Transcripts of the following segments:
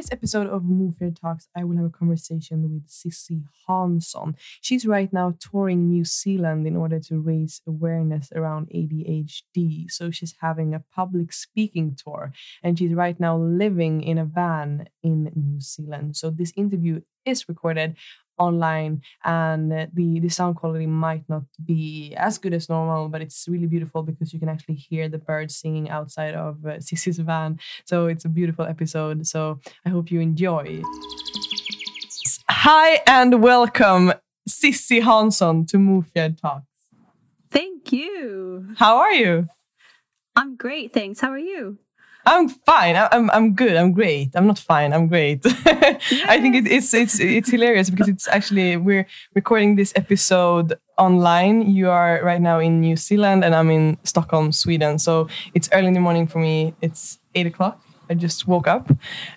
Today's episode of Mofjärd Talks, I will have a conversation with Sissi Hansson. She's right now touring New Zealand in order to raise awareness around ADHD. So she's having a public speaking tour, and she's right now living in a van in New Zealand. So this interview is recorded online and the the sound quality might not be as good as normal but it's really beautiful because you can actually hear the birds singing outside of uh, Sissi's van so it's a beautiful episode so i hope you enjoy hi and welcome Sissi Hansson to Mofjärd Talks Thank you. how are you I'm great, thanks. How are you? I'm fine. I'm I'm good. I'm great. I'm not fine. I'm great. I think it, it's it's it's hilarious because it's actually we're recording this episode online. You are right now in New Zealand and I'm in Stockholm, Sweden. So it's early in the morning for me. It's eight o'clock. I just woke up.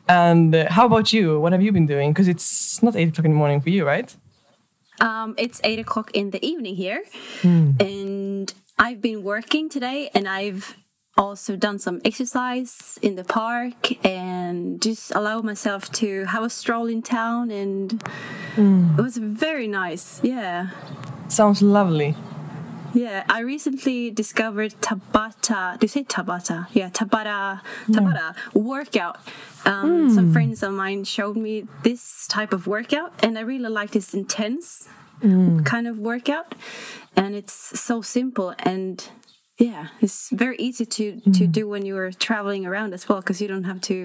And uh, how about you? What have you been doing? Because it's not eight o'clock in the morning for you, right? Um, it's eight o'clock in the evening here, and I've been working today, and I've also done some exercise in the park and just allow myself to have a stroll in town and mm. it was very nice yeah. Sounds lovely. yeah i recently discovered tabata do you say tabata? Yeah tabata tabata workout. Um, some mm. friends of mine showed me this type of workout and i really like this intense mm. kind of workout and it's so simple and yeah it's very easy to to do when you're traveling around as well because you don't have to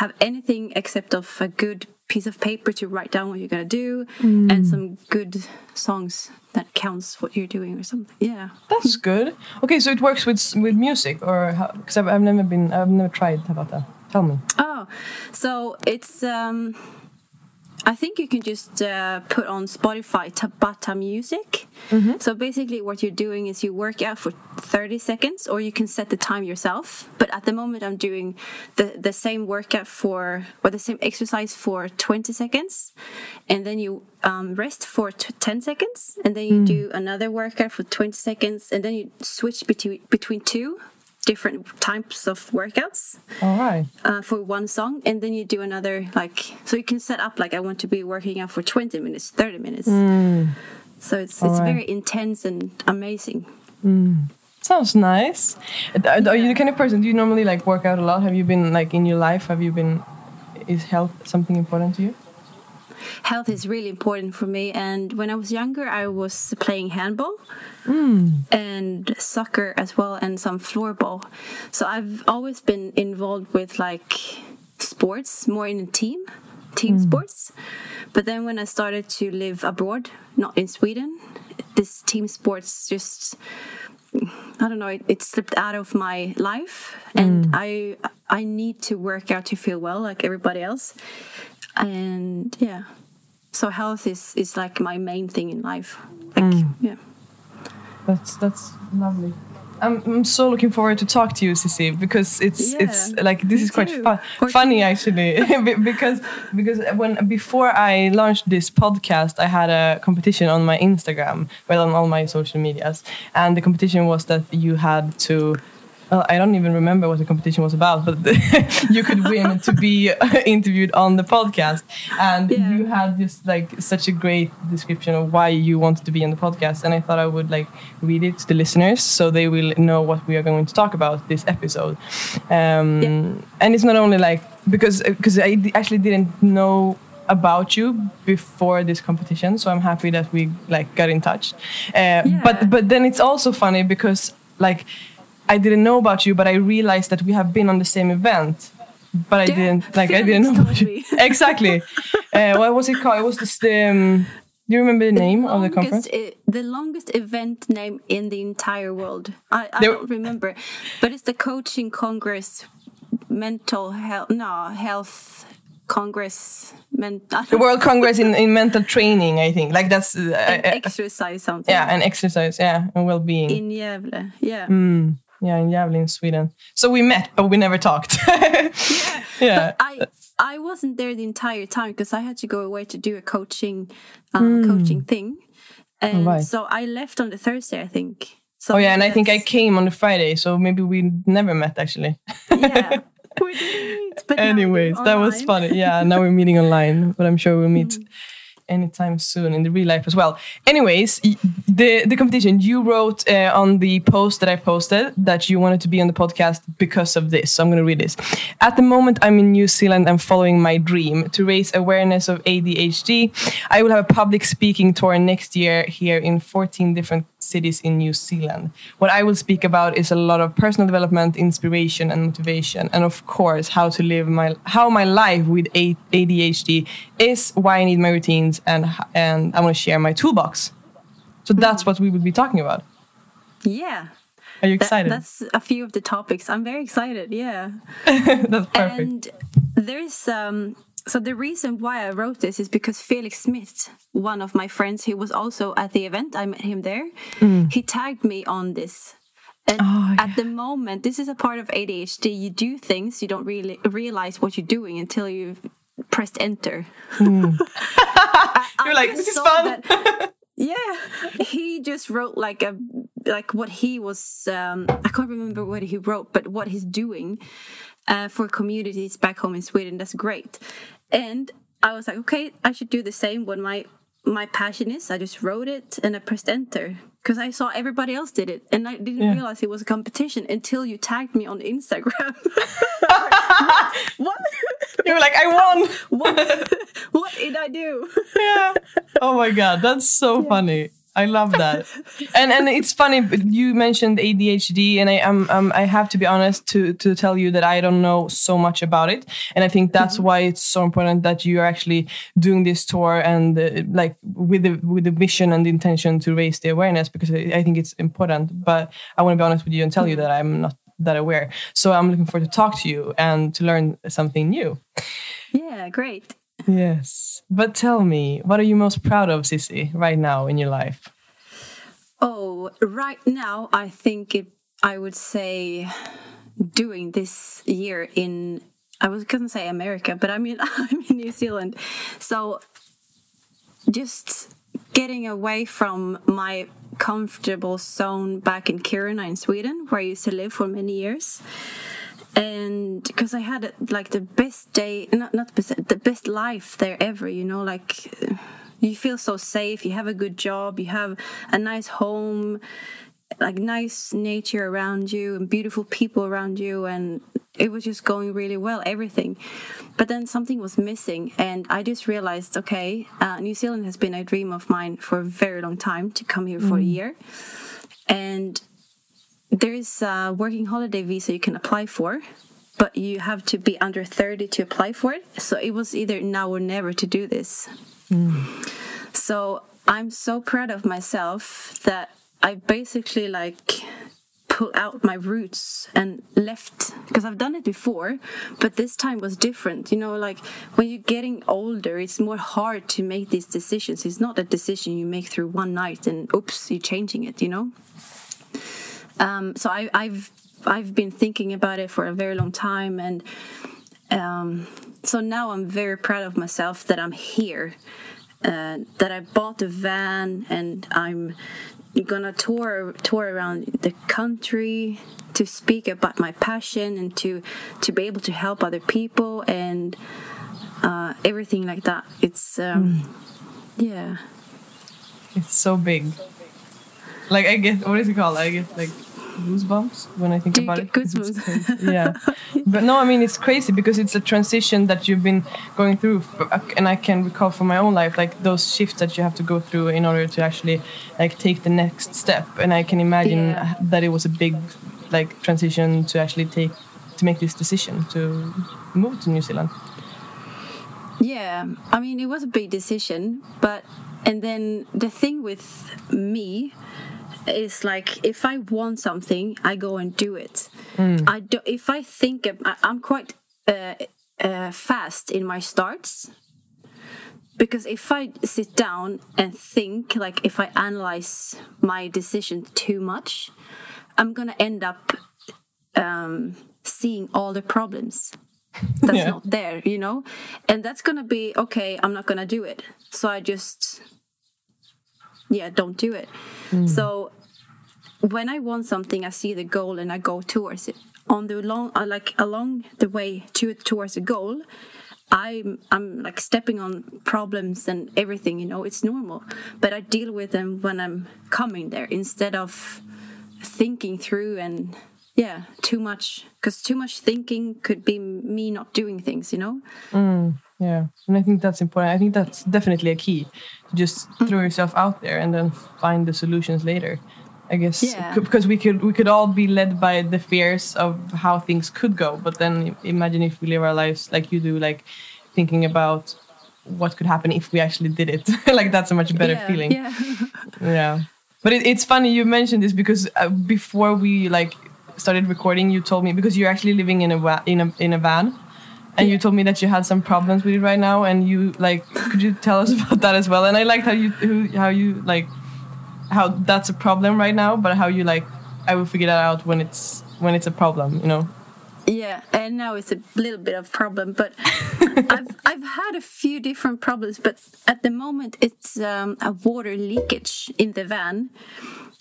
have anything except of a good piece of paper to write down what you're gonna do and some good songs that counts what you're doing or something yeah That's good. Okay, so it works with with music or because I've, I've never been I've never tried Tabata. Tell me. Oh, so it's um I think you can just uh, put on Spotify Tabata music. So basically, what you're doing is you work out for 30 seconds, or you can set the time yourself. But at the moment, I'm doing the the same workout for or the same exercise for 20 seconds, and then you um, rest for t- 10 seconds, and then you do another workout for 20 seconds, and then you switch between between two different types of workouts All right. uh, for one song and then you do another like so you can set up like i want to be working out for 20 minutes 30 minutes so it's it's Alright. very intense and amazing Sounds nice. Are you the kind of person? Do you normally like work out a lot? Have you been like in your life? Have you been? Is health something important to you? Health is really important for me and when i was younger i was playing handball hmm. and soccer as well and some floorball so i've always been involved with like sports more in a team team hmm. sports but then when i started to live abroad not in sweden this team sports just I don't know. It, it slipped out of my life, and hmm. I I need to work out to feel well, like everybody else. And yeah, so health is is like my main thing in life. Like mm. yeah, That's that's lovely. I'm, I'm so looking forward to talk to you, Sissi, because it's it's like this is quite fun, funny actually, because because when before I launched this podcast, I had a competition on my Instagram, well on all my social medias, and the competition was that you had to. Well, I don't even remember what the competition was about, but you could win to be interviewed on the podcast, and Yeah. you had just like such a great description of why you wanted to be on the podcast, and I thought I would like read it to the listeners so they will know what we are going to talk about this episode. Um, Yeah. And it's not only like because because I actually didn't know about you before this competition, so I'm happy that we like got in touch. Uh, But but then it's also funny because like I didn't know about you, but I realized that we have been on the same event. But I Yeah, didn't like I didn't know about you. exactly. Uh, what was it called? It was this. Um, do you remember the name of the conference? longest e- the longest event name in the entire world. I, I There- don't remember, but it's the coaching congress mental health no health congress men, the world congress in, in mental training i think like that's uh, exercise something yeah and exercise yeah and well-being in Gävle yeah mm, yeah in Gävle in sweden so we met but we never talked yeah, yeah. i i wasn't there the entire time because i had to go away to do a coaching um, mm. coaching thing and right. so i left on the thursday i think so oh yeah and i think i came on the friday so maybe we never met actually yeah we didn't. But Anyways, that was funny. Yeah, now we're meeting online, but I'm sure we'll meet mm. Anytime soon in the real life as well. Anyways, the the competition you wrote uh, on the post that I posted that you wanted to be on the podcast because of this. So I'm going to read this. At the moment, I'm in New Zealand and following my dream to raise awareness of ADHD. I will have a public speaking tour next year here in 14 different cities in New Zealand. What I will speak about is a lot of personal development, inspiration, and motivation, and of course, how to live my how my life with ADHD is, why I need my routines, and and I want to share my toolbox. So that's what we will be talking about. Yeah. Are you excited? That, that's a few of the topics. I'm very excited. Yeah. that's perfect. And there's um so the reason why I wrote this is because Felix Smith, one of my friends he was also at the event, I met him there. Mm. He tagged me on this. And oh, yeah. at the moment, this is a part of ADHD. You do things you don't really realize what you're doing until you've pressed enter. Mm. I, you're I like, this is fun. That, yeah, he just wrote like a like what he was. Um, I can't remember what he wrote, but what he's doing uh, for communities back home in Sweden. That's great. And I was like, okay, I should do the same when my my passion is. I just wrote it and I pressed enter because I saw everybody else did it, and I didn't yeah. realize it was a competition until you tagged me on Instagram. what? You were like, I won. what? what did I do? yeah. Oh my god, that's so yeah. funny. I love that. and and it's funny you mentioned ADHD and I am um, I have to be honest to to tell you that I don't know so much about it and I think that's mm-hmm. why it's so important that you are actually doing this tour and uh, like with the with the vision and the intention to raise the awareness because I, I think it's important but I want to be honest with you and tell you that I'm not that aware. So I'm looking forward to talk to you and to learn something new. Yeah, great. Yes. But tell me, what are you most proud of, Sissi, right now in your life? Oh, right now, I think it, I would say doing this year in, I was going to say America, but I mean, I'm in New Zealand. So just getting away from my comfortable zone back in Kiruna in Sweden, where I used to live for many years and because I had like the best day, not not the best, the best life there ever. You know, like you feel so safe. You have a good job. You have a nice home, like nice nature around you, and beautiful people around you, and it was just going really well. Everything, but then something was missing, and I just realized, okay, uh, New Zealand has been a dream of mine for a very long time to come here for mm. a year, and there is a working holiday visa you can apply for but you have to be under 30 to apply for it so it was either now or never to do this mm. so i'm so proud of myself that i basically like pull out my roots and left because I've done it before, but this time was different. You know, like when you're getting older, it's more hard to make these decisions. It's not a decision you make through one night and oops, you're changing it, you know? Um, so I, I've I've been thinking about it for a very long time, and um, so now I'm very proud of myself that I'm here, uh, that I bought a van, and I'm gonna tour tour around the country to speak about my passion and to to be able to help other people and uh, everything like that. It's um, mm. yeah. It's so big. Like I get what is it called? I get like goosebumps when I think Do about it. Goosebumps. yeah, but no, I mean it's crazy because it's a transition that you've been going through, uh, and I can recall from my own life like those shifts that you have to go through in order to actually like take the next step. And I can imagine yeah. that it was a big like transition to actually take to make this decision to move to New Zealand. Yeah, I mean it was a big decision, but and then the thing with me is like if I want something, I go and do it. I do. If I think, of, I, I'm quite uh, uh, fast in my starts because if I sit down and think, like if I analyze my decision too much, I'm gonna end up um, seeing all the problems that's Yeah. not there, you know, and that's gonna be okay. I'm not gonna do it, so I just yeah, don't do it. So when I want something, I see the goal and I go towards it. On the long, uh, like along the way to towards the goal, I'm I'm like stepping on problems and everything. You know, it's normal, but I deal with them when I'm coming there instead of thinking through and yeah, too much because too much thinking could be me not doing things. You know. Yeah, and I think that's important. I think that's definitely a key. To just throw yourself out there and then find the solutions later. I guess Yeah. because we could we could all be led by the fears of how things could go, but then imagine if we live our lives like you do, like thinking about what could happen if we actually did it. like that's a much better yeah, feeling. Yeah. Yeah, but it, it's funny you mentioned this because uh, before we like started recording, you told me because you're actually living in a in a in a van, and you told me that you had some problems with it right now, and you like could you tell us about that as well? And I liked how you how you like how that's a problem right now, but how you like I will figure that out when it's when it's a problem, you know. Yeah, and now it's a little bit of problem, but I've I've had a few different problems, but at the moment it's um, a water leakage in the van,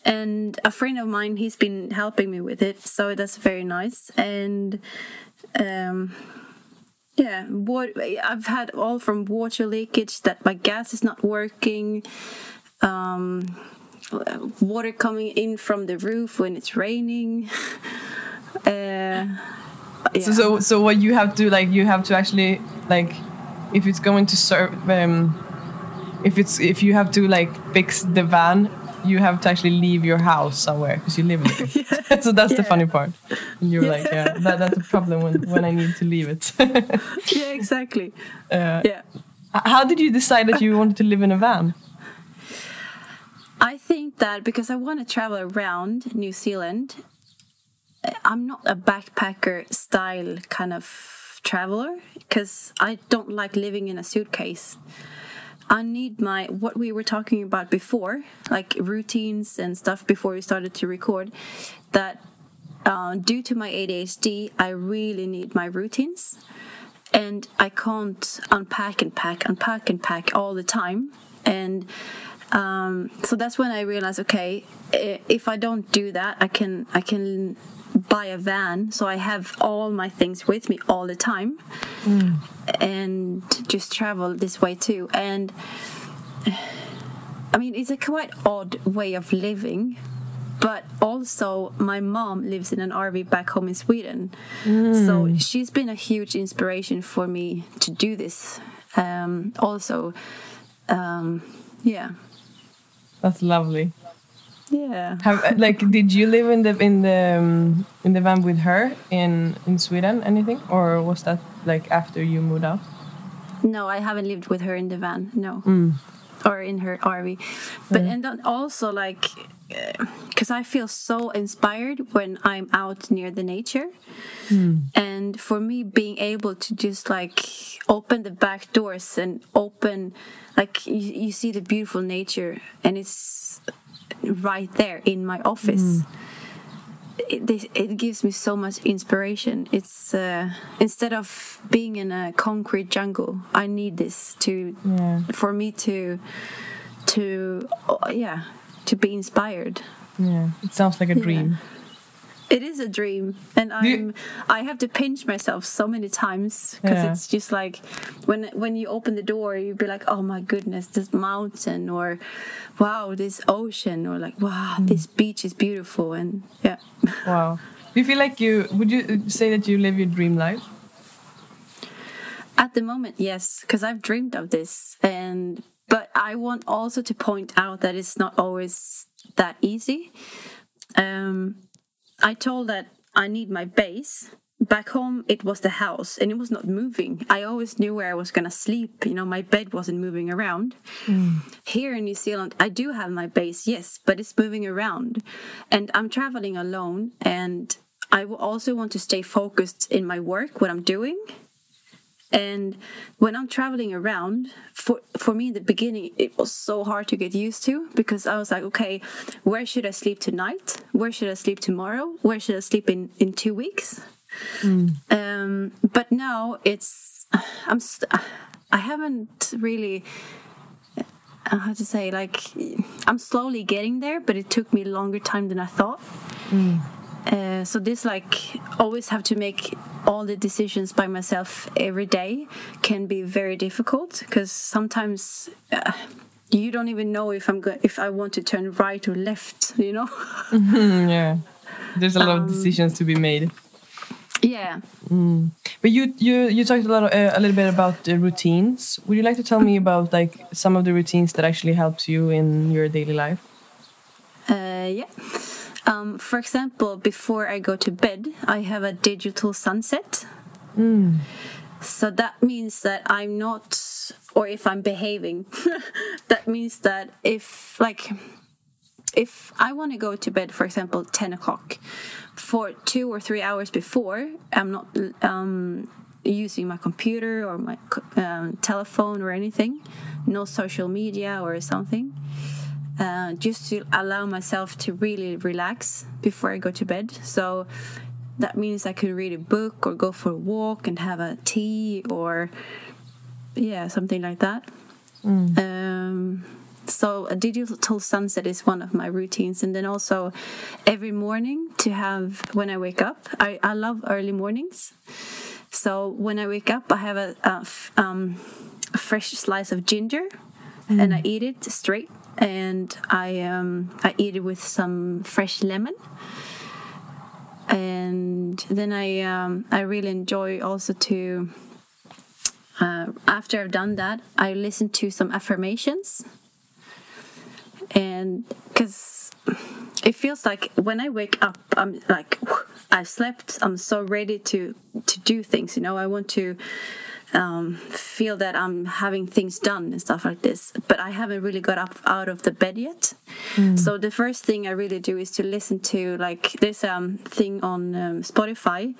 and a friend of mine he's been helping me with it, so that's very nice. And um, yeah, I've had all from water leakage that my gas is not working. Um, water coming in from the roof when it's raining. Uh, So, so so what you have to like you have to actually like if it's going to serve um if it's if you have to like fix the van you have to actually leave your house somewhere because you live in it so that's the funny part and you're Yeah. like yeah that, that's a problem when when i need to leave it yeah, exactly. uh, Yeah. how did you decide that you wanted to live in a van I think that because I want to travel around New Zealand, I'm not a backpacker style kind of traveler because I don't like living in a suitcase. I need my what we were talking about before, like routines and stuff before we started to record. That uh, due to my ADHD, I really need my routines, and I can't unpack and pack, unpack and pack all the time. And um, so that's when I realized, okay, if I don't do that, I can I can buy a van, so I have all my things with me all the time, and just travel this way too. And I mean, it's a quite odd way of living. But also, my mom lives in an RV back home in Sweden. So she's been a huge inspiration for me to do this. Um, also, um, yeah. that's lovely Yeah. have uh, like did you live in the in the um, in the van with her in in sweden anything or was that like after you moved out No, I haven't lived with her in the van. No, mm. or in her RV. But and then also like, uh, because I feel so inspired when I'm out near the nature, mm. and for me being able to just like open the back doors and open, like you, you see the beautiful nature, and it's right there in my office. It, this- it gives me so much inspiration. It's uh, instead of being in a concrete jungle, I need this to Yeah. for me to to oh, yeah to be inspired. yeah it sounds like a dream It is a dream, and I'm I have to pinch myself so many times because Yeah. it's just like when when you open the door, you'd be like, oh my goodness, this mountain, or wow, this ocean, or like wow, Mm. this beach is beautiful, and yeah. Wow. Do you feel like you would you say that you live your dream life? At the moment, yes, because I've dreamed of this, and but I want also to point out that it's not always that easy. Um, I told that I need my base, back home it was the house and it was not moving. I always knew where i was going to sleep. You know my bed wasn't moving around. Mm. here in new zealand i do have my base yes but it's moving around. And i'm traveling alone and i also want to stay focused in my work what i'm doing and when i'm traveling around for for me in the beginning it was so hard to get used to because i was like okay where should i sleep tonight where should i sleep tomorrow where should i sleep in in two weeks mm. um, but now it's i'm i haven't really uh, how to say like i'm slowly getting there but it took me longer time than i thought mm. Uh, so this like always have to make all the decisions by myself every day can be very difficult because sometimes uh, you don't even know if I'm go- if I want to turn right or left. You know. yeah, there's a lot um, of decisions to be made. Yeah. Mm. But you you you talked a lot uh, a little bit about the routines. Would you like to tell me about like some of the routines that actually helps you in your daily life? Uh, yeah. Um, for example, before I go to bed, I have a digital sunset. Mm. So that means that I'm not, or if I'm behaving, that means that if, like, if I want to go to bed, for example, 10 o'clock, for two or three hours before, I'm not um, using my computer or my um, telephone or anything, no social media or something uh, just to allow myself to really relax before I go to bed. So that means I could read a book or go for a walk and have a tea or yeah, something like that. Mm. Um, so a digital sunset is one of my routines, and then also every morning to have when I wake up. I, I love early mornings. So when I wake up, I have a, a, um, a fresh slice of ginger, mm. and I eat it straight and I um, I eat it with some fresh lemon. And then I um, I really enjoy also to uh, after I've done that I listen to some affirmations. And because it feels like when I wake up I'm like I've slept. I'm so ready to to do things you know? I want to um, feel that I'm having things done and stuff like this. But I haven't really got up out of the bed yet. Mm. So the first thing I really do is to listen to like this um thing on um, Spotify,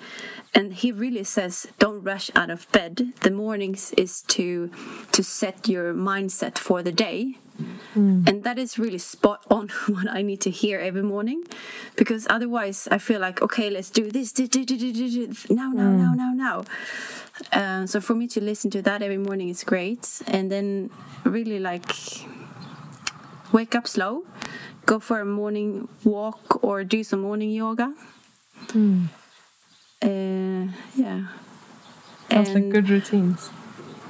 and he really says don't rush out of bed. The mornings is to to set your mindset for the day. Mm. And that is really spot on what I need to hear every morning because otherwise I feel like, okay, let's do this, now, now, mm. now, now, now. Uh, so for me to listen to that every morning is great. And then really like wake up slow, go for a morning walk or do some morning yoga. Mm. Uh, yeah. Sounds and, like good routines.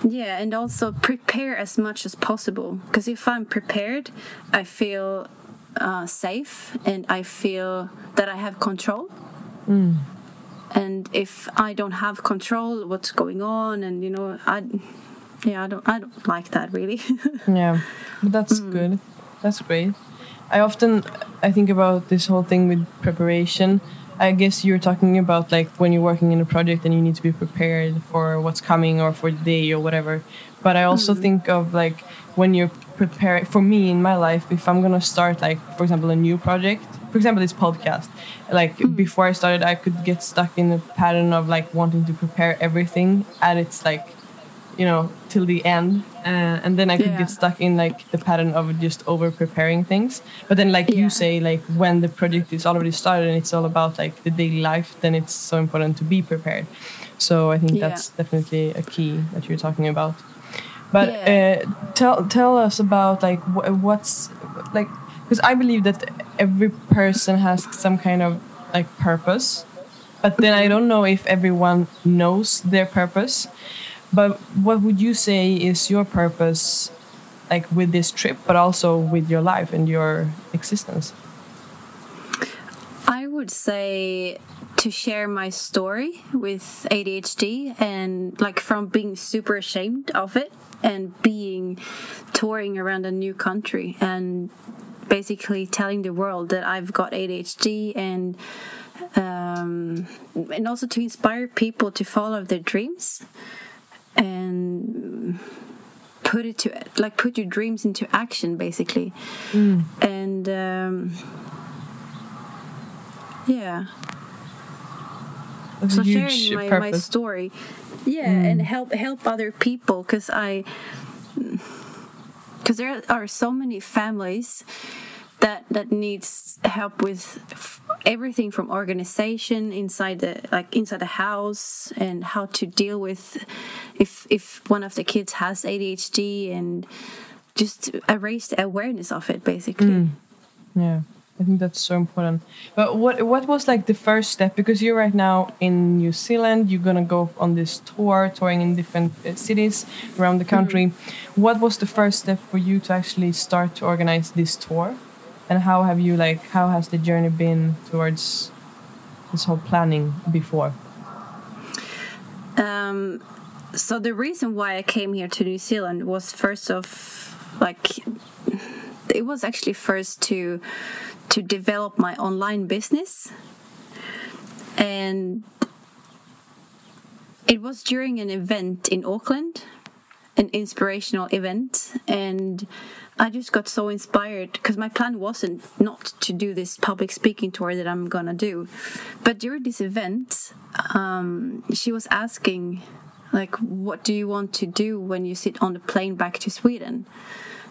Yeah, and also prepare as much as possible. Because if I'm prepared, I feel uh, safe and I feel that I have control. Mm and if i don't have control what's going on and you know i yeah i don't i don't like that really yeah but that's mm. good that's great i often i think about this whole thing with preparation i guess you're talking about like when you're working in a project and you need to be prepared for what's coming or for the day or whatever but i also mm. think of like when you're preparing for me in my life if i'm gonna start like for example a new project for example this podcast like mm. before i started i could get stuck in a pattern of like wanting to prepare everything at its like you know till the end uh, and then i could yeah. get stuck in like the pattern of just over preparing things but then like yeah. you say like when the project is already started and it's all about like the daily life then it's so important to be prepared so i think yeah. that's definitely a key that you're talking about but uh, tell tell us about like what's like because I believe that every person has some kind of like purpose, but then I don't know if everyone knows their purpose. But what would you say is your purpose, like with this trip, but also with your life and your existence? I would say to share my story with ADHD and like from being super ashamed of it and being touring around a new country and basically telling the world that I've got ADHD and um, and also to inspire people to follow their dreams and put it to like put your dreams into action basically. Mm. and um, yeah. So sharing my, my story. Yeah and help help other people because i because there are so many families that that needs help with everything from organization inside the like inside the house and how to deal with if if one of the kids has ADHD and just to raise the awareness of it basically Yeah, I think that's so important. But what what was like the first step? Because you're right now in New Zealand, you're gonna go on this tour, touring in different uh, cities around the country. What was the first step for you to actually start to organize this tour? And how have you like how has the journey been towards this whole planning before? Um, so the reason why I came here to New Zealand was first of like it was actually first to to develop my online business and it was during an event in Auckland an inspirational event and I just got so inspired because my plan wasn't not to do this public speaking tour that I'm gonna do but during this event um, she was asking like what do you want to do when you sit on the plane back to Sweden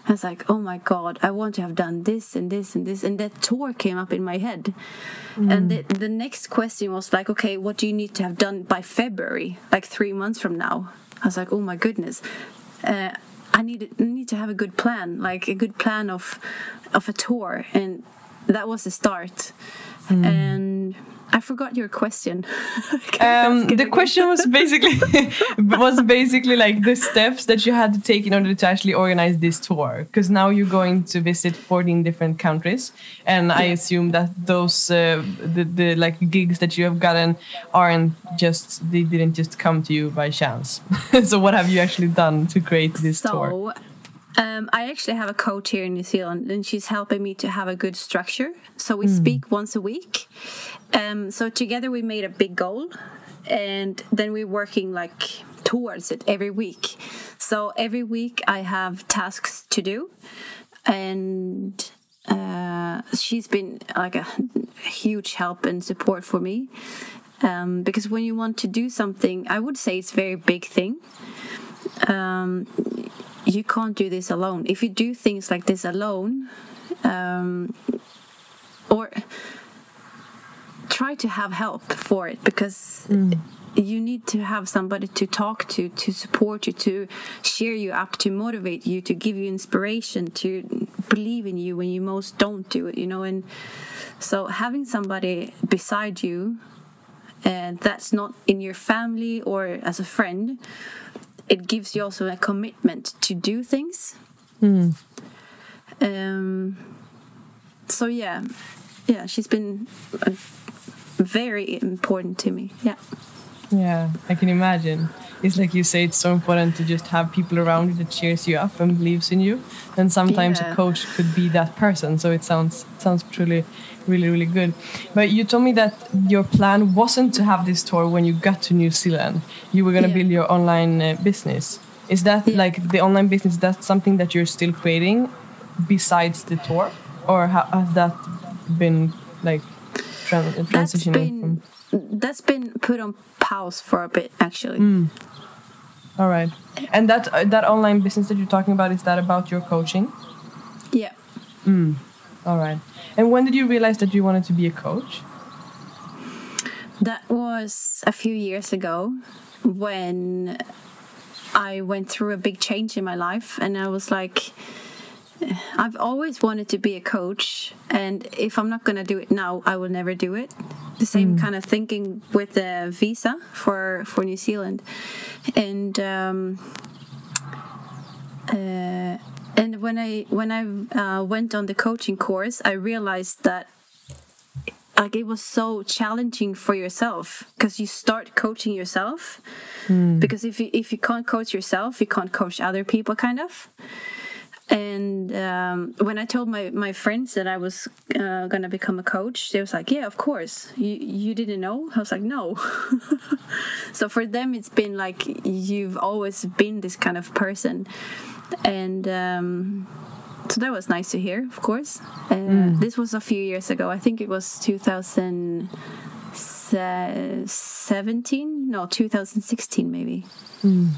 I was like, oh my God, I want to have done this and this and this. And that tour came up in my head. And the, the next question was like, okay, what do you need to have done by February, like three months from now? I was like, oh my goodness. Uh, I need, need to have a good plan, like a good plan of, of a tour. And that was the start. Mm. And I forgot your question. Um, the question was basically was basically like the steps that you had to take in order to actually organize this tour. Because now you're going to visit 14 different countries, and I assume that those uh, the the like gigs that you have gotten aren't just they didn't just come to you by chance. so what have you actually done to create this tour? Um, I actually have a coach here in New Zealand, and she's helping me to have a good structure. So we speak once a week. Um, so together we made a big goal, and then we're working like towards it every week. So every week I have tasks to do, and uh, she's been like a huge help and support for me. Um, because when you want to do something, I would say it's a very big thing um, you can't do this alone. If you do things like this alone, um, or try to have help for it because you need to have somebody to talk to, to support you, to cheer you up, to motivate you, to give you inspiration, to believe in you when you most don't do it, you know. And so having somebody beside you and that's not in your family or as a friend it gives you also a commitment to do things um so yeah yeah she's been uh, very important to me yeah Yeah, I can imagine. It's like you say, it's so important to just have people around you that cheers you up and believes in you. And sometimes Yeah. a coach could be that person. So it sounds sounds truly, really, really good. But you told me that your plan wasn't to have this tour when you got to New Zealand. You were gonna Yeah. build your online uh, business. Is that Yeah. like the online business? That's something that you're still creating besides the tour, or ha- has that been like tran- that's transitioning been from? that's been put on pause for a bit actually All right. And that uh, that online business that you're talking about is that about your coaching? yeah All right. And when did you realize that you wanted to be a coach? That was a few years ago when I went through a big change in my life, and I was like, I've always wanted to be a coach, and if I'm not going to do it now, I will never do it. The same kind of thinking with the visa for for New Zealand, and um, uh, and when I when I uh, went on the coaching course, I realized that like it was so challenging for yourself because you start coaching yourself. Because if you if you can't coach yourself you can't coach other people kind of and um, when I told my, my friends that I was uh, gonna become a coach, they was like, "Yeah, of course." You you didn't know? I was like, "No." so for them, it's been like you've always been this kind of person, and um, so that was nice to hear. Of course, uh, mm. this was a few years ago. I think it was 2017, no, 2016 maybe. Mm.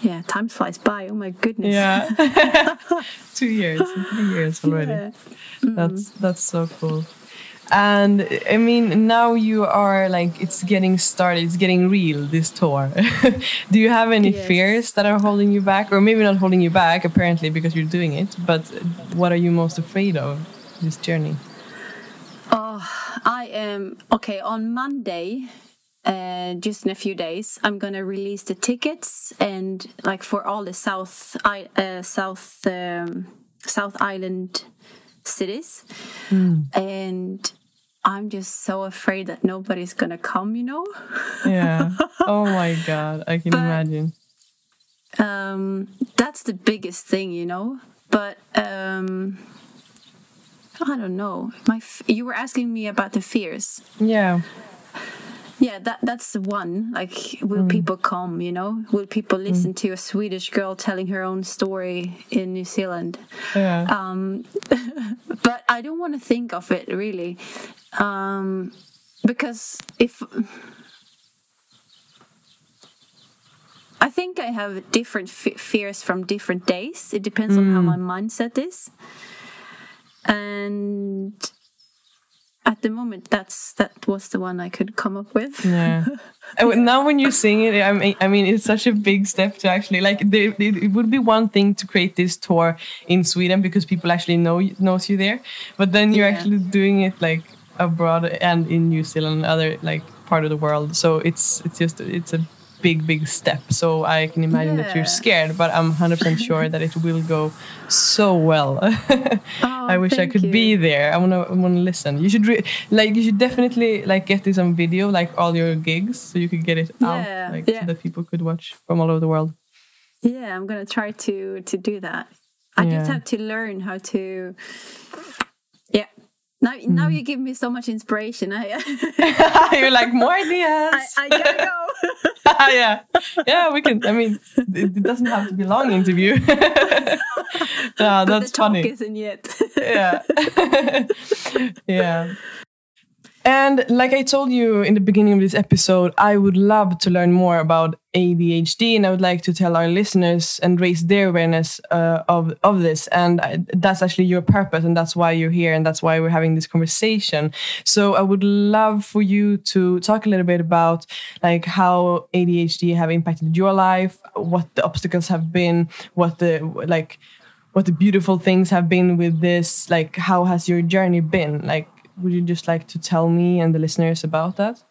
Yeah, time flies by. Oh my goodness. Yeah, two years, three years already. Yeah. Mm. That's that's so cool. And I mean, now you are like it's getting started. It's getting real. This tour. Do you have any yes. fears that are holding you back, or maybe not holding you back? Apparently, because you're doing it. But what are you most afraid of this journey? Oh, I am okay. On Monday, uh, just in a few days i'm gonna release the tickets and like for all the south uh, south um, south island cities. Mm. and i'm just so afraid that nobody's gonna come you know? Yeah. Oh my god. I can but, imagine. um that's the biggest thing you know? But um i don't know. My you were asking me about the fears. Yeah yeah that that's the one like will mm. people come you know will people mm. listen mm. to a swedish girl telling her own story in new zealand yeah. um but i don't want to think of it really um because if I think I have different fears from different days. It depends mm. on how mm. my mindset is. And at the moment that's that was the one i could come up with. Yeah. Oh, now when you sing it I mean, I mean it's such a big step to actually like there, it would be one thing to create this tour in sweden because people actually know knows you there. But then you're yeah. actually doing it like abroad and in new zealand and other like part of the world. So it's it's just it's a big big step so i can imagine yeah. that you're scared but i'm 100% sure that it will go so well oh, i wish i could you. be there i want to want to listen you should like you should definitely like get this on video like all your gigs so you could get it yeah. out like yeah. so that people could watch from all over the world yeah i'm gonna try to to do that i just have to learn how to now, mm. now you give me so much inspiration. You're like more ideas. I, I gotta go. yeah, yeah. We can. I mean, it, doesn't have to be long interview. yeah, that's the funny. Isn't yet. yeah, yeah. And like I told you in the beginning of this episode, I would love to learn more about ADHD, and I would like to tell our listeners and raise their awareness uh, of of this. And that's actually your purpose, and that's why you're here, and that's why we're having this conversation. So I would love for you to talk a little bit about like how ADHD have impacted your life, what the obstacles have been, what the like what the beautiful things have been with this like how has your journey been like would you just like to tell me and the listeners about that?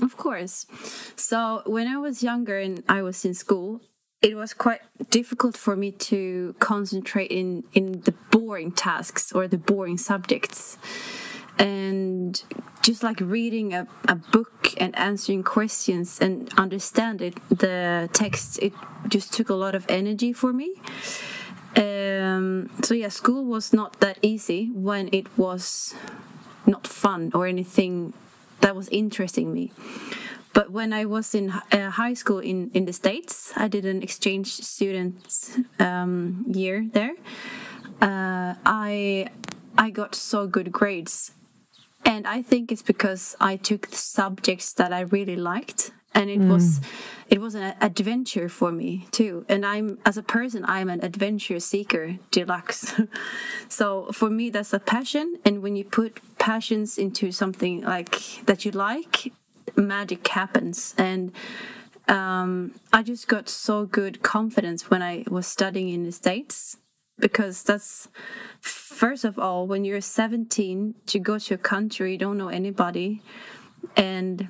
Of course. So, when I was younger and I was in school, it was quite difficult for me to concentrate in, in the boring tasks or the boring subjects. And just like reading a, a book and answering questions and understand it, the text, it just took a lot of energy for me. Um, so, yeah, school was not that easy when it was not fun or anything that was interesting me. But when I was in uh, high school in, in the States, I did an exchange student um, year there. Uh, I I got so good grades, and I think it's because I took subjects that I really liked and it mm. was it was an adventure for me too. And i'm as a person i'm an adventure seeker deluxe. So for me that's a passion and when you put passions into something like that you like magic happens. And um, i just got so good confidence when i was studying in the states because that's first of all when you're 17 to go to a country you don't know anybody and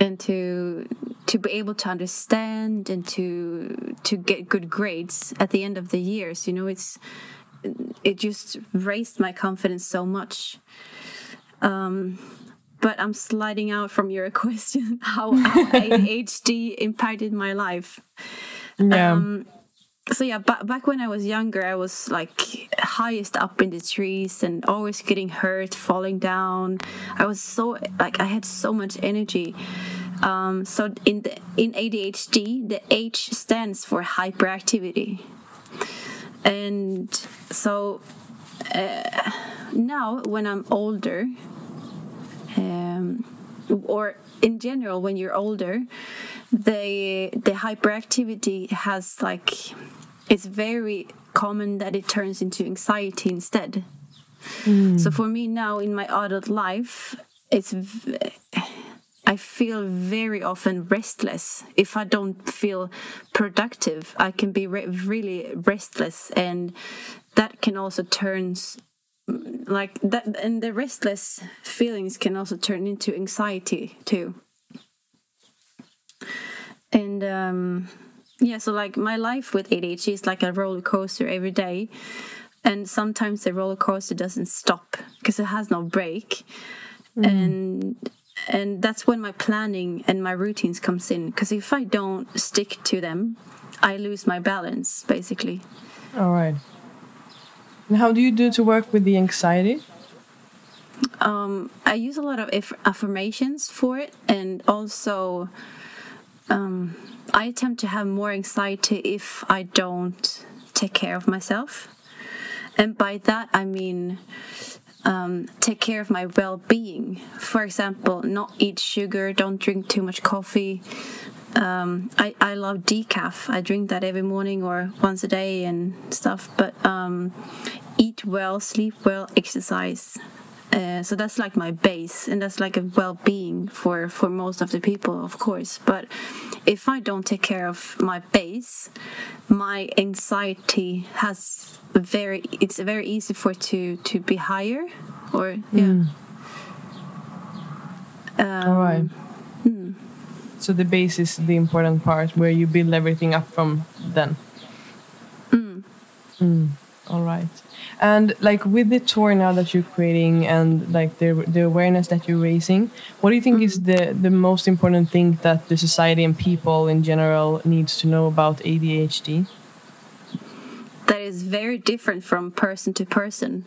and to to be able to understand and to to get good grades at the end of the years you know it's it just raised my confidence so much um but i'm sliding out from your question how, how adhd impacted my life yeah. Um, so yeah, ba- back when I was younger, I was like highest up in the trees and always getting hurt, falling down. I was so like I had so much energy. Um, so in the in ADHD, the H stands for hyperactivity, and so uh, now when I'm older, um, or in general when you're older, the the hyperactivity has like it's very common that it turns into anxiety instead. Mm. So for me now in my adult life, it's I feel very often restless. If I don't feel productive, I can be re really restless, and that can also turns like that. And the restless feelings can also turn into anxiety too. And um, yeah so like my life with adhd is like a roller coaster every day. And sometimes the roller coaster doesn't stop because it has no brake mm. and and that's when my planning and my routines comes in. Because if i don't stick to them i lose my balance basically. All right. And how do you do to work with the anxiety? Um, i use a lot of affirmations for it and also um, I attempt to have more anxiety if I don't take care of myself. And by that, I mean um, take care of my well being. For example, not eat sugar, don't drink too much coffee. Um, I, I love decaf. I drink that every morning or once a day and stuff. But um, eat well, sleep well, exercise. Uh, so that's like my base, and that's like a well-being for for most of the people, of course. But if I don't take care of my base, my anxiety has very it's very easy for it to to be higher, or yeah. Mm. Um, All right. Hmm. So the base is the important part where you build everything up from then. Mm. Mm. All right. And like with the tour now that you're creating and like the the awareness that you're raising, what do you think is the the most important thing that the society and people in general needs to know about ADHD? That is very different from person to person.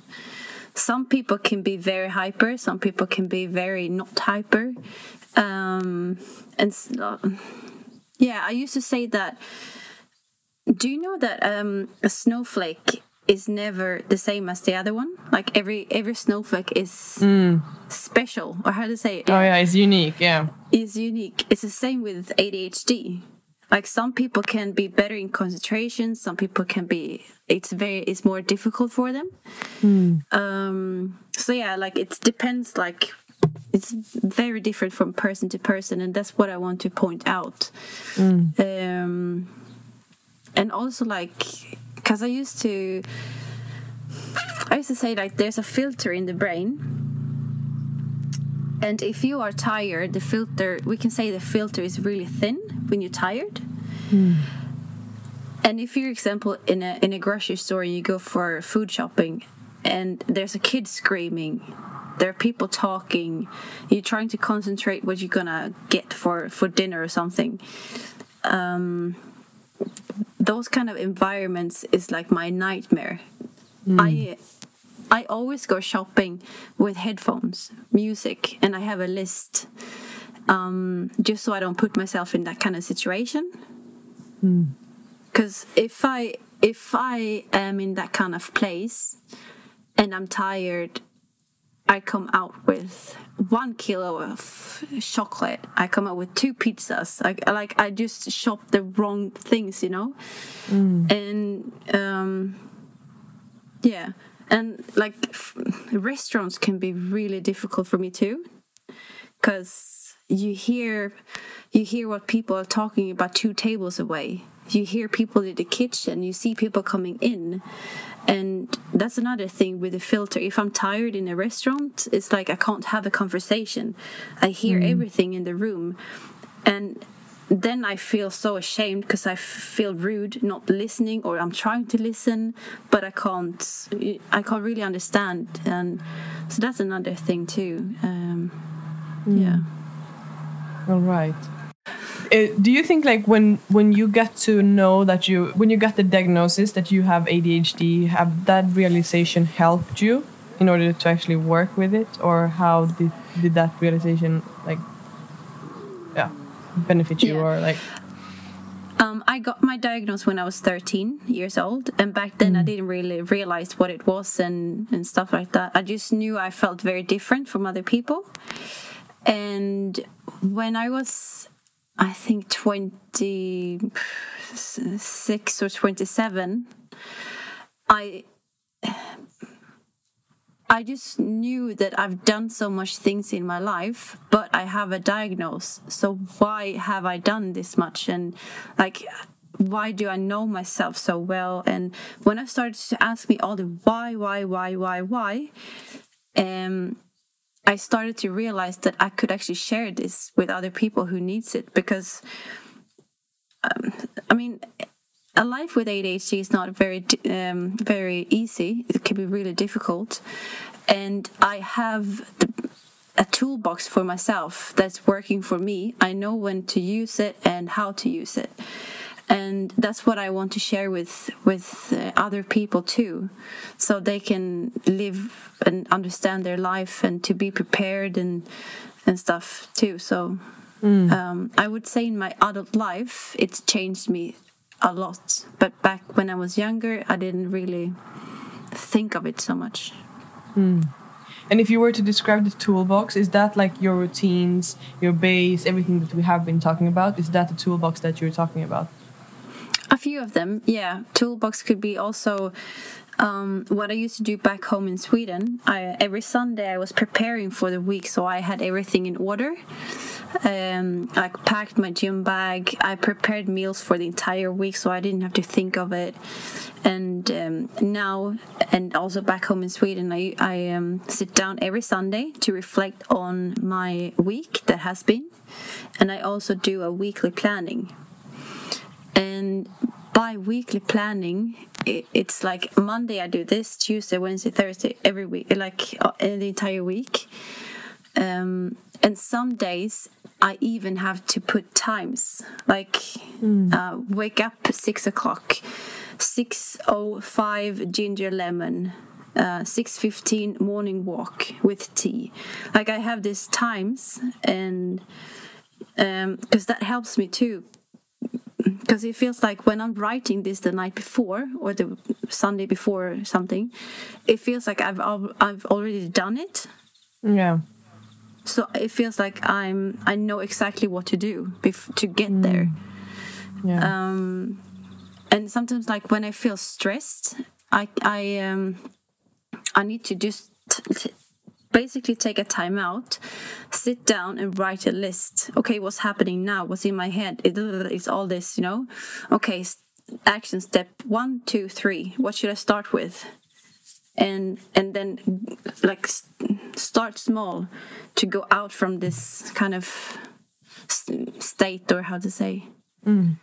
Some people can be very hyper. Some people can be very not hyper. Um, and yeah, I used to say that. Do you know that um, a snowflake is never the same as the other one. Like every every snowflake is mm. special, or how to say it? Oh yeah, it's unique. Yeah, is unique. It's the same with ADHD. Like some people can be better in concentration. Some people can be. It's very. It's more difficult for them. Mm. Um. So yeah, like it depends. Like it's very different from person to person, and that's what I want to point out. Mm. Um. And also like because I used to I used to say like there's a filter in the brain and if you are tired the filter we can say the filter is really thin when you're tired mm. and if you're example in a in a grocery store you go for food shopping and there's a kid screaming there are people talking you're trying to concentrate what you're gonna get for for dinner or something um, those kind of environments is like my nightmare. Mm. I I always go shopping with headphones, music, and I have a list um, just so I don't put myself in that kind of situation. Because mm. if I if I am in that kind of place and I'm tired I come out with one kilo of chocolate. I come out with two pizzas. I like I just shop the wrong things, you know. Mm. And um, yeah, and like restaurants can be really difficult for me too, because you hear you hear what people are talking about two tables away. You hear people in the kitchen. You see people coming in and that's another thing with the filter if i'm tired in a restaurant it's like i can't have a conversation i hear mm. everything in the room and then i feel so ashamed because i feel rude not listening or i'm trying to listen but i can't i can't really understand and so that's another thing too um, mm. yeah all right uh, do you think like when when you get to know that you when you got the diagnosis that you have ADHD, have that realization helped you in order to actually work with it, or how did did that realization like yeah benefit you Yeah. or like Um, I got my diagnosis when I was 13 years old, and back then I didn't really realize what it was and, and stuff like that. I just knew I felt very different from other people. And when I was, I think, 26 or 27, I I just knew that I've done so much things in my life, but I have a diagnosis. So why have I done this much? And like, why do I know myself so well? And when I started to ask me all the why, why, why, why, why, um, I started to realize that I could actually share this with other people who needs it because, um, I mean, a life with ADHD is not very um, very easy. It can be really difficult, and I have the, a toolbox for myself that's working for me. I know when to use it and how to use it, and that's what I want to share with with uh, other people too, so they can live and understand their life and to be prepared and and stuff too. So. Um, I would say in my adult life, it's changed me a lot. But back when I was younger, I didn't really think of it so much. And if you were to describe the toolbox, is that like your routines, your base, everything that we have been talking about? Is that the toolbox that you're talking about? A few of them, yeah. Toolbox could be also um, what I used to do back home in Sweden. I, every Sunday I was preparing for the week, so I had everything in order. Um, I packed my gym bag. I prepared meals for the entire week, so I didn't have to think of it. And um, now, and also back home in Sweden, I, I um, sit down every Sunday to reflect on my week that has been, and I also do a weekly planning and by weekly planning it, it's like monday i do this tuesday wednesday thursday every week like uh, the entire week. Um, and some days i even have to put times like uh, wake up six o'clock 605 ginger lemon uh, 6.15 morning walk with tea. Like i have these times and because that helps me too because it feels like when I'm writing this the night before or the Sunday before something, it feels like I've I've already done it. Yeah. So it feels like I'm I know exactly what to do bef- to get there. Yeah. Um, and sometimes like when I feel stressed, I I um I need to just t- t- basically take a time out, sit down and write a list. Okay, what's happening now? What's in my head? It, it's all this, you know. Okay, action step one, two, three. What should I start with? And and then like start small to go out from this kind of state or how to say.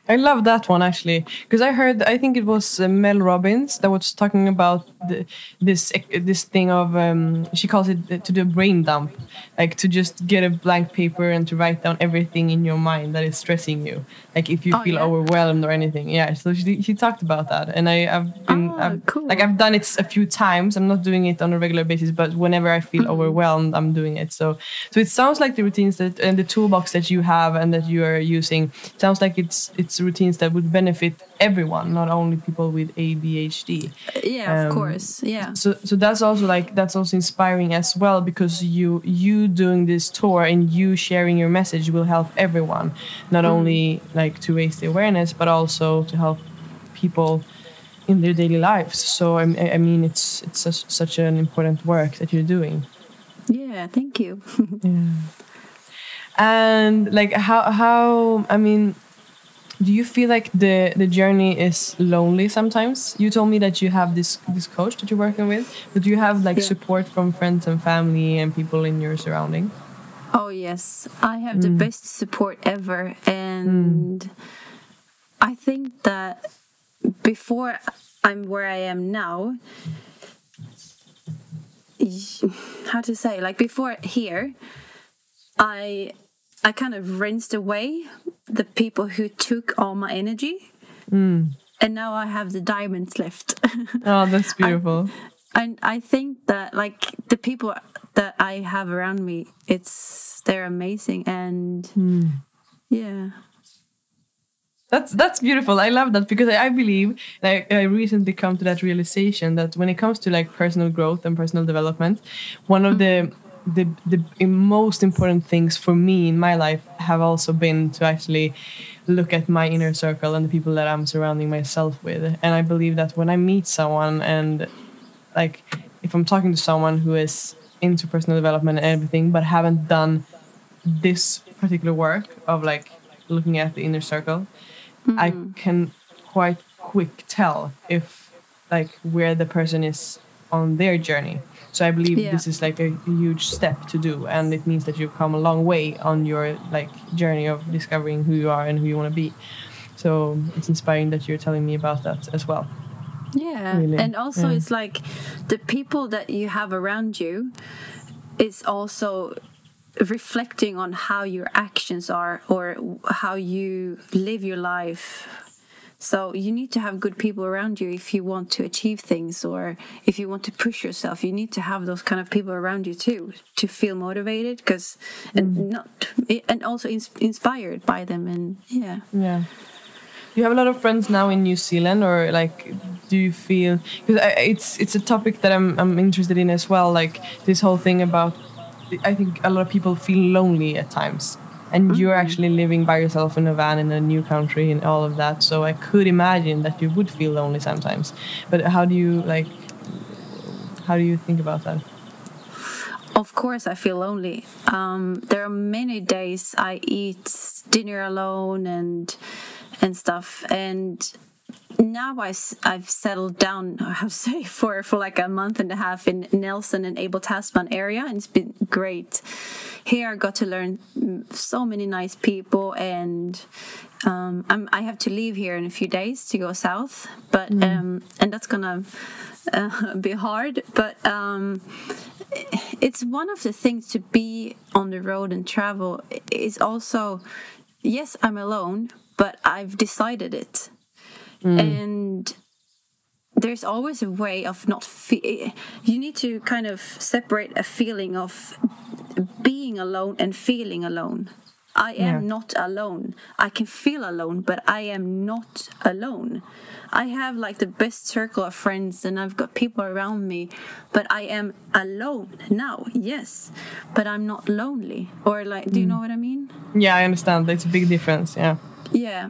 I love that one actually because I heard I think it was uh, Mel Robbins that was talking about the, this this thing of um, she calls it uh, to do a brain dump, like to just get a blank paper and to write down everything in your mind that is stressing you, like if you Oh, feel yeah. overwhelmed or anything. Yeah, so she she talked about that, and I I've been Oh, I've, cool. like I've done it a few times. I'm not doing it on a regular basis, but whenever I feel overwhelmed, I'm doing it. So so it sounds like the routines that and the toolbox that you have and that you are using sounds like it's it's routines that would benefit everyone, not only people with ADHD. Yeah, of Um, course. Yeah. So so that's also like that's also inspiring as well because you you doing this tour and you sharing your message will help everyone, not only like to raise the awareness but also to help people in their daily lives. So I, I mean it's it's such, such an important work that you're doing. Yeah, thank you. yeah. and like how how i mean do you feel like the the journey is lonely sometimes? You told me that you have this this coach that you're working with but do you have like Yeah. support from friends and family and people in your surrounding? Oh yes, I have the mm. best support ever, and mm. I think that before I'm where I am now, how to say, like before here, I I kind of rinsed away the people who took all my energy. Mm. And now I have the diamonds left. oh, that's beautiful. I, and I think that like the people that I have around me, it's they're amazing and mm. yeah. That's that's beautiful. I love that because I, I believe like I recently come to that realization that when it comes to like personal growth and personal development, one of the the the most important things for me in my life have also been to actually look at my inner circle and the people that I'm surrounding myself with. And I believe that when I meet someone and like if I'm talking to someone who is into personal development and everything but haven't done this particular work of like looking at the inner circle, mm. I can quite quick tell if like where the person is on their journey. So I believe yeah. this is like a huge step to do, and it means that you've come a long way on your like journey of discovering who you are and who you want to be. So it's inspiring that you're telling me about that as well. Yeah, really. and also yeah. it's like the people that you have around you is also reflecting on how your actions are or how you live your life so you need to have good people around you if you want to achieve things or if you want to push yourself. You need to have those kind of people around you too to feel motivated because and mm. not and also inspired by them and yeah. Yeah. You have a lot of friends now in New Zealand, or like, do you feel? Because it's it's a topic that I'm I'm interested in as well. Like this whole thing about, I think a lot of people feel lonely at times and you're mm-hmm. actually living by yourself in a van in a new country and all of that. So i could imagine that you would feel lonely sometimes. But how do you like how do you think about that? Of course i feel lonely. Um, there are many days i eat dinner alone and and stuff. And now I, I've settled down, I have to say, for, for like a month and a half in Nelson and Abel Tasman area, and it's been great. Here I got to learn so many nice people, and um, i have to leave here in a few days to go south, but mm. um, and that's gonna uh, be hard, but. Um, it's one of the things to be on the road and travel is also yes i'm alone but i've decided it Mm. And there's always a way of not fe- you need to kind of separate a feeling of being alone and feeling alone. I am yeah. not alone. I can feel alone but i am not alone. I have like the best circle of friends and i've got people around me but i am alone now yes but i'm not lonely. Or like do you mm. know what i mean? Yeah i understand. It's a big difference yeah. Yeah.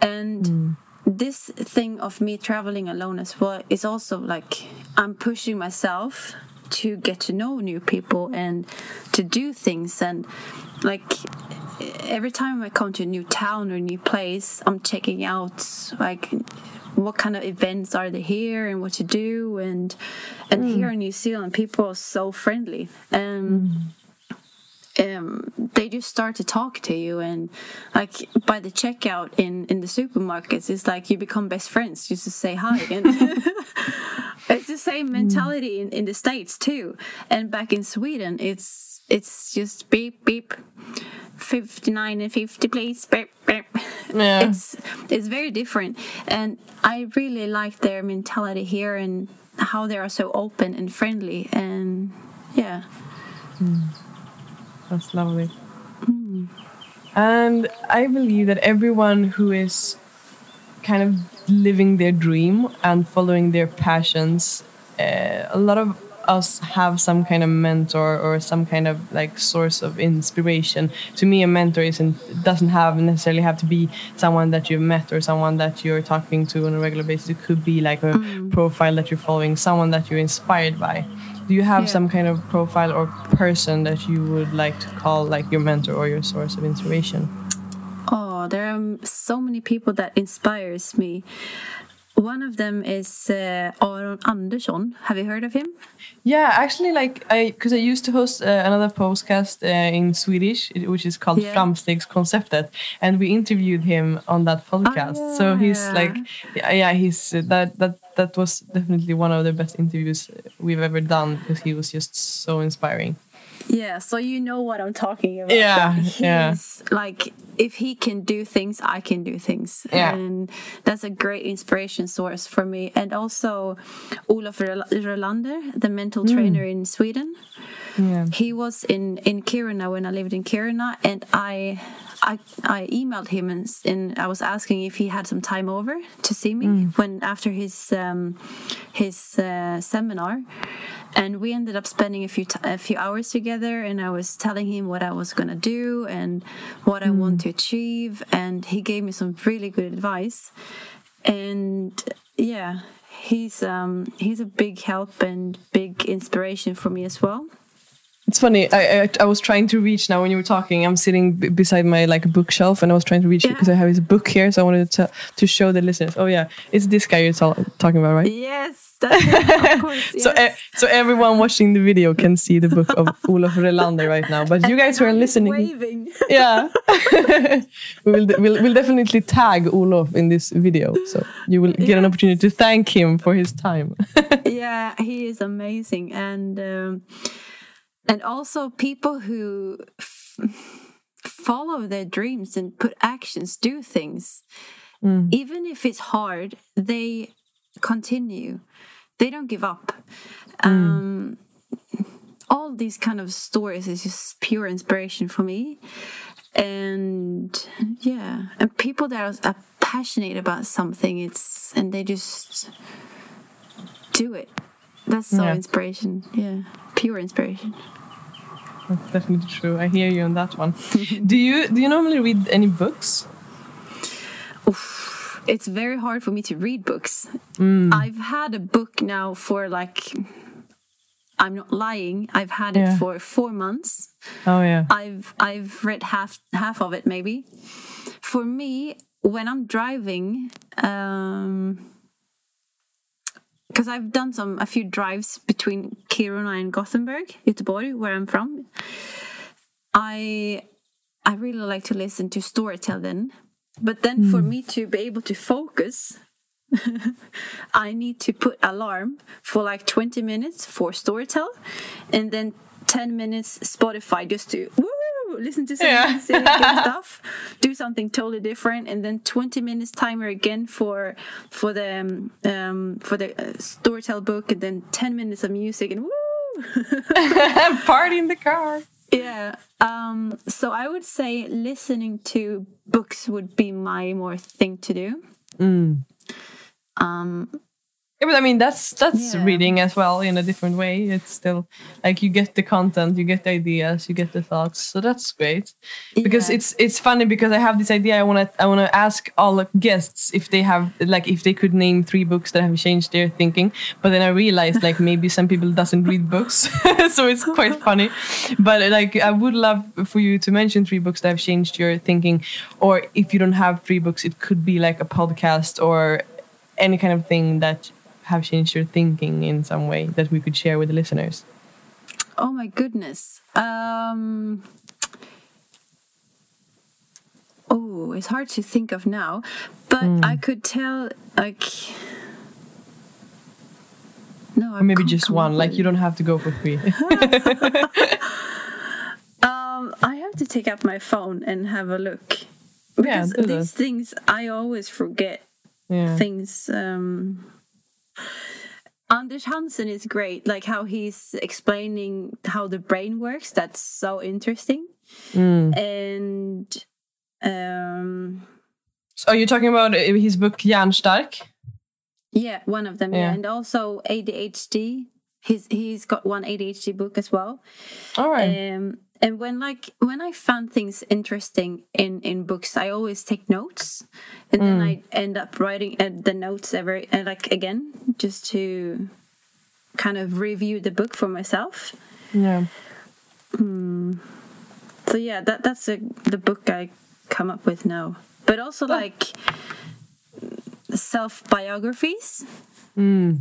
And mm this thing of me traveling alone as well is also like I'm pushing myself to get to know new people and to do things. And like every time I come to a new town or a new place I'm checking out like what kind of events are there here and what to do. And and mm. here in New Zealand people are so friendly. And mm um, they just start to talk to you and like by the checkout in in the supermarkets it's like you become best friends you just to say hi and it's the same hmm. mentality in, in the states too and back in sweden it's it's just beep beep 59 and 50 please beep, beep. Yeah. it's it's very different and i really like their mentality here and how they are so open and friendly and yeah mm. That's lovely. Mm. And I believe that everyone who is kind of living their dream and following their passions, uh, a lot of us have some kind of mentor or some kind of like source of inspiration. To me, a mentor isn't doesn't have necessarily have to be someone that you've met or someone that you're talking to on a regular basis. It could be like a mm. profile that you're following, someone that you're inspired by do you have yeah. some kind of profile or person that you would like to call like your mentor or your source of inspiration oh there are so many people that inspires me one of them is uh, Aron Andersson. Have you heard of him? Yeah, actually, like I, because I used to host uh, another podcast uh, in Swedish, which is called yeah. Framstegskonceptet, and we interviewed him on that podcast. Oh, yeah. So he's like, yeah, he's uh, that that that was definitely one of the best interviews we've ever done because he was just so inspiring. Yeah, so you know what I'm talking about. Yeah, He's yeah. like if he can do things, I can do things. Yeah. And that's a great inspiration source for me. And also Rol- Röhlander, the mental Mm. trainer in Sweden. Yeah. He was in in Kiruna when I lived in Kiruna and I I, I emailed him and, and I was asking if he had some time over to see me when after his um, his uh, seminar, and we ended up spending a few t- a few hours together. And I was telling him what I was gonna do and what I want to achieve, and he gave me some really good advice. And yeah, he's um, he's a big help and big inspiration for me as well. It's funny. I, I I was trying to reach now when you were talking. I'm sitting b- beside my like bookshelf, and I was trying to reach it Yeah. because I have his book here. So I wanted to to show the listeners. Oh yeah, it's this guy you're tal- talking about, right? Yes, course. So, yes. e- so everyone watching the video can see the book of Olof Röhlander right now. But you guys who are listening, yeah, we will we'll, we'll definitely tag Olof in this video, so you will get an opportunity to thank him for his time. yeah, he is amazing, and um, and also people who f- follow their dreams and put actions, do things, even if it's hard, they continue. They don't give up. Um, all these kind of stories is just pure inspiration for me. And yeah, and people that are, are passionate about something, it's and they just do it. That's so Yeah. inspiration. Yeah, pure inspiration. That's definitely true. I hear you on that one. do you do you normally read any books? Oof, it's very hard for me to read books. Mm. I've had a book now for like. I'm not lying. I've had Yeah. it for four months. Oh yeah. I've I've read half half of it maybe. For me, when I'm driving, um, because I've done some a few drives between Kiruna and Gothenburg, Göteborg, where I'm from. I I really like to listen to storytelling, but then for hmm. me to be able to focus. I need to put alarm for like 20 minutes for Storytel and then 10 minutes Spotify just to woo, listen to some Yeah. music and stuff, do something totally different, and then 20 minutes timer again for for the um, um, for the uh, Storytel book, and then 10 minutes of music and woo. Party in the car. Yeah. Um, so I would say listening to books would be my more thing to do. Um, Yeah, but I mean that's that's Yeah. reading as well in a different way. It's still like you get the content, you get the ideas, you get the thoughts. So that's great. Because Yeah. it's it's funny because I have this idea. I wanna I wanna ask all the guests if they have like if they could name three books that have changed their thinking. But then I realized like maybe some people doesn't read books, so it's quite funny. But like I would love for you to mention three books that have changed your thinking, or if you don't have three books, it could be like a podcast or any kind of thing that have changed your thinking in some way that we could share with the listeners? oh my goodness. Um, oh, it's hard to think of now, but I could tell like. No, I maybe just one. Like you don't have to go for three. Um, I have to take up my phone and have a look because do these things I always forget yeah. things. Um, Anders Hansen is great, like how he's explaining how the brain works. That's so interesting. Mm. And um, So are you talking about uh, his book Hjärnstark? yeah, one of them. Yeah, Yeah. and also ADHD. He's he's got one ADHD book as well. All right. Um, and when like when I found things interesting in in books, I always take notes, and then I end up writing uh, the notes every uh, like again just to kind of review the book for myself. yeah. So yeah, that that's a, the book I come up with now. But also like self biographies. Mm.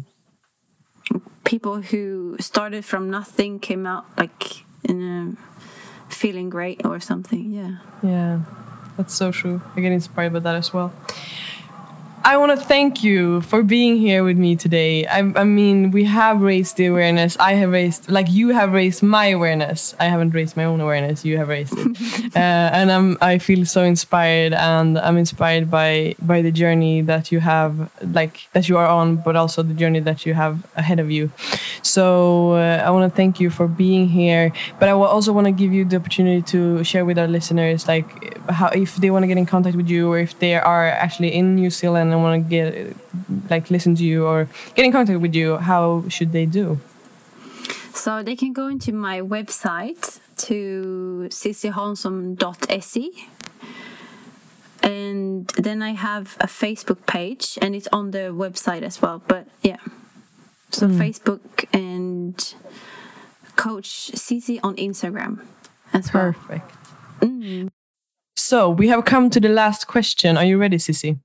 People who started from nothing came out like in a feeling great or something. Yeah. Yeah. That's so true. I get inspired by that as well. I want to thank you for being here with me today. I, I, mean, we have raised the awareness. I have raised, like you have raised my awareness. I haven't raised my own awareness. You have raised it, uh, and I'm. I feel so inspired, and I'm inspired by by the journey that you have, like that you are on, but also the journey that you have ahead of you. So uh, I want to thank you for being here, but I also want to give you the opportunity to share with our listeners, like how if they want to get in contact with you, or if they are actually in New Zealand and want to get like listen to you or get in contact with you, how should they do? So they can go into my website to cchanson.se and then I have a Facebook page and it's on the website as well. But yeah, so mm. Facebook and Coach Sissi on Instagram as well. Perfect. Mm. So we have come to the last question. Are you ready, Sissi?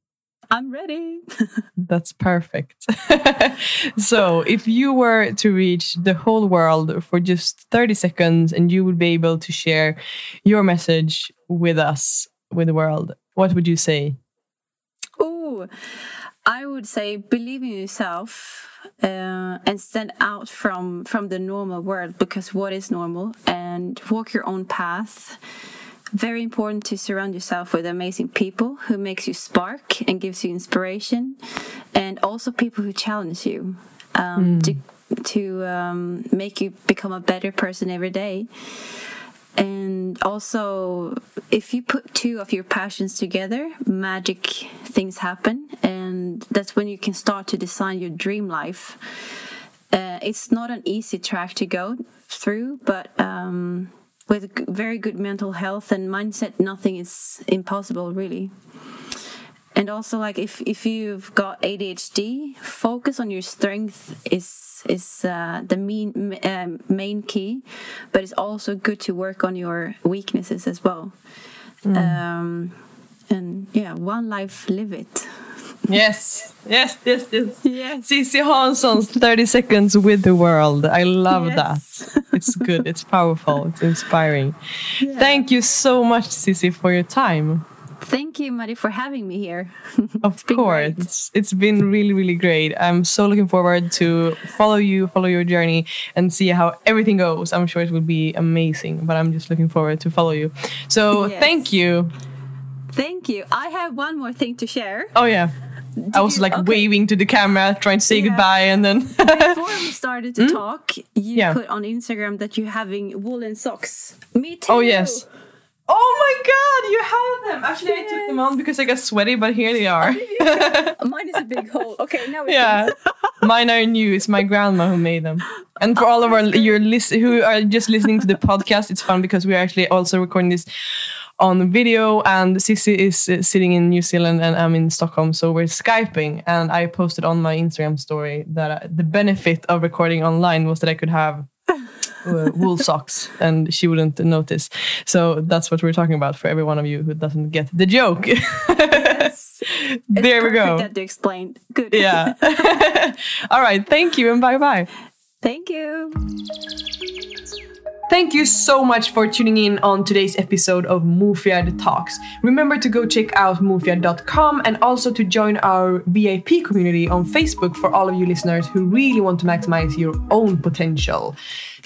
I'm ready. That's perfect. so, if you were to reach the whole world for just 30 seconds and you would be able to share your message with us, with the world, what would you say? Oh, I would say believe in yourself uh, and stand out from from the normal world because what is normal and walk your own path very important to surround yourself with amazing people who makes you spark and gives you inspiration and also people who challenge you um, mm. to to um, make you become a better person every day and also if you put two of your passions together magic things happen and that's when you can start to design your dream life uh, it's not an easy track to go through but um, with very good mental health and mindset, nothing is impossible really. And also, like if if you've got ADHD, focus on your strength is is uh, the main um, main key, but it's also good to work on your weaknesses as well. Mm. Um, and yeah, one life, live it. Yes, yes, yes, yes. Yes. Sissi Hansson's 30 seconds with the world. I love yes. that. It's good, it's powerful, it's inspiring. Yeah. Thank you so much, Sissi, for your time. Thank you, Maddie, for having me here. of course. It's, it's been really, really great. I'm so looking forward to follow you, follow your journey, and see how everything goes. I'm sure it will be amazing, but I'm just looking forward to follow you. So yes. thank you. Thank you. I have one more thing to share. Oh, yeah. Did I was you, like okay. waving to the camera, trying to say yeah. goodbye, and then before we started to mm? talk, you yeah. put on Instagram that you're having woolen socks. Me too. Oh yes. Oh my god, you have them! Actually, yes. I took them on because I got sweaty, but here they are. Mine is a big hole. Okay, now we yeah, mine are new. It's my grandma who made them. And for oh, all of our your list who are just listening to the podcast, it's fun because we're actually also recording this on video. And Sissi is uh, sitting in New Zealand and I'm in Stockholm, so we're skyping. And I posted on my Instagram story that uh, the benefit of recording online was that I could have uh, wool socks and she wouldn't notice. So that's what we're talking about for every one of you who doesn't get the joke. yes. there we go. That to explain. Good. Yeah. All right. Thank you and bye bye. Thank you. Thank you so much for tuning in on today's episode of Mufiad Talks. Remember to go check out mufiad.com and also to join our VIP community on Facebook for all of you listeners who really want to maximize your own potential.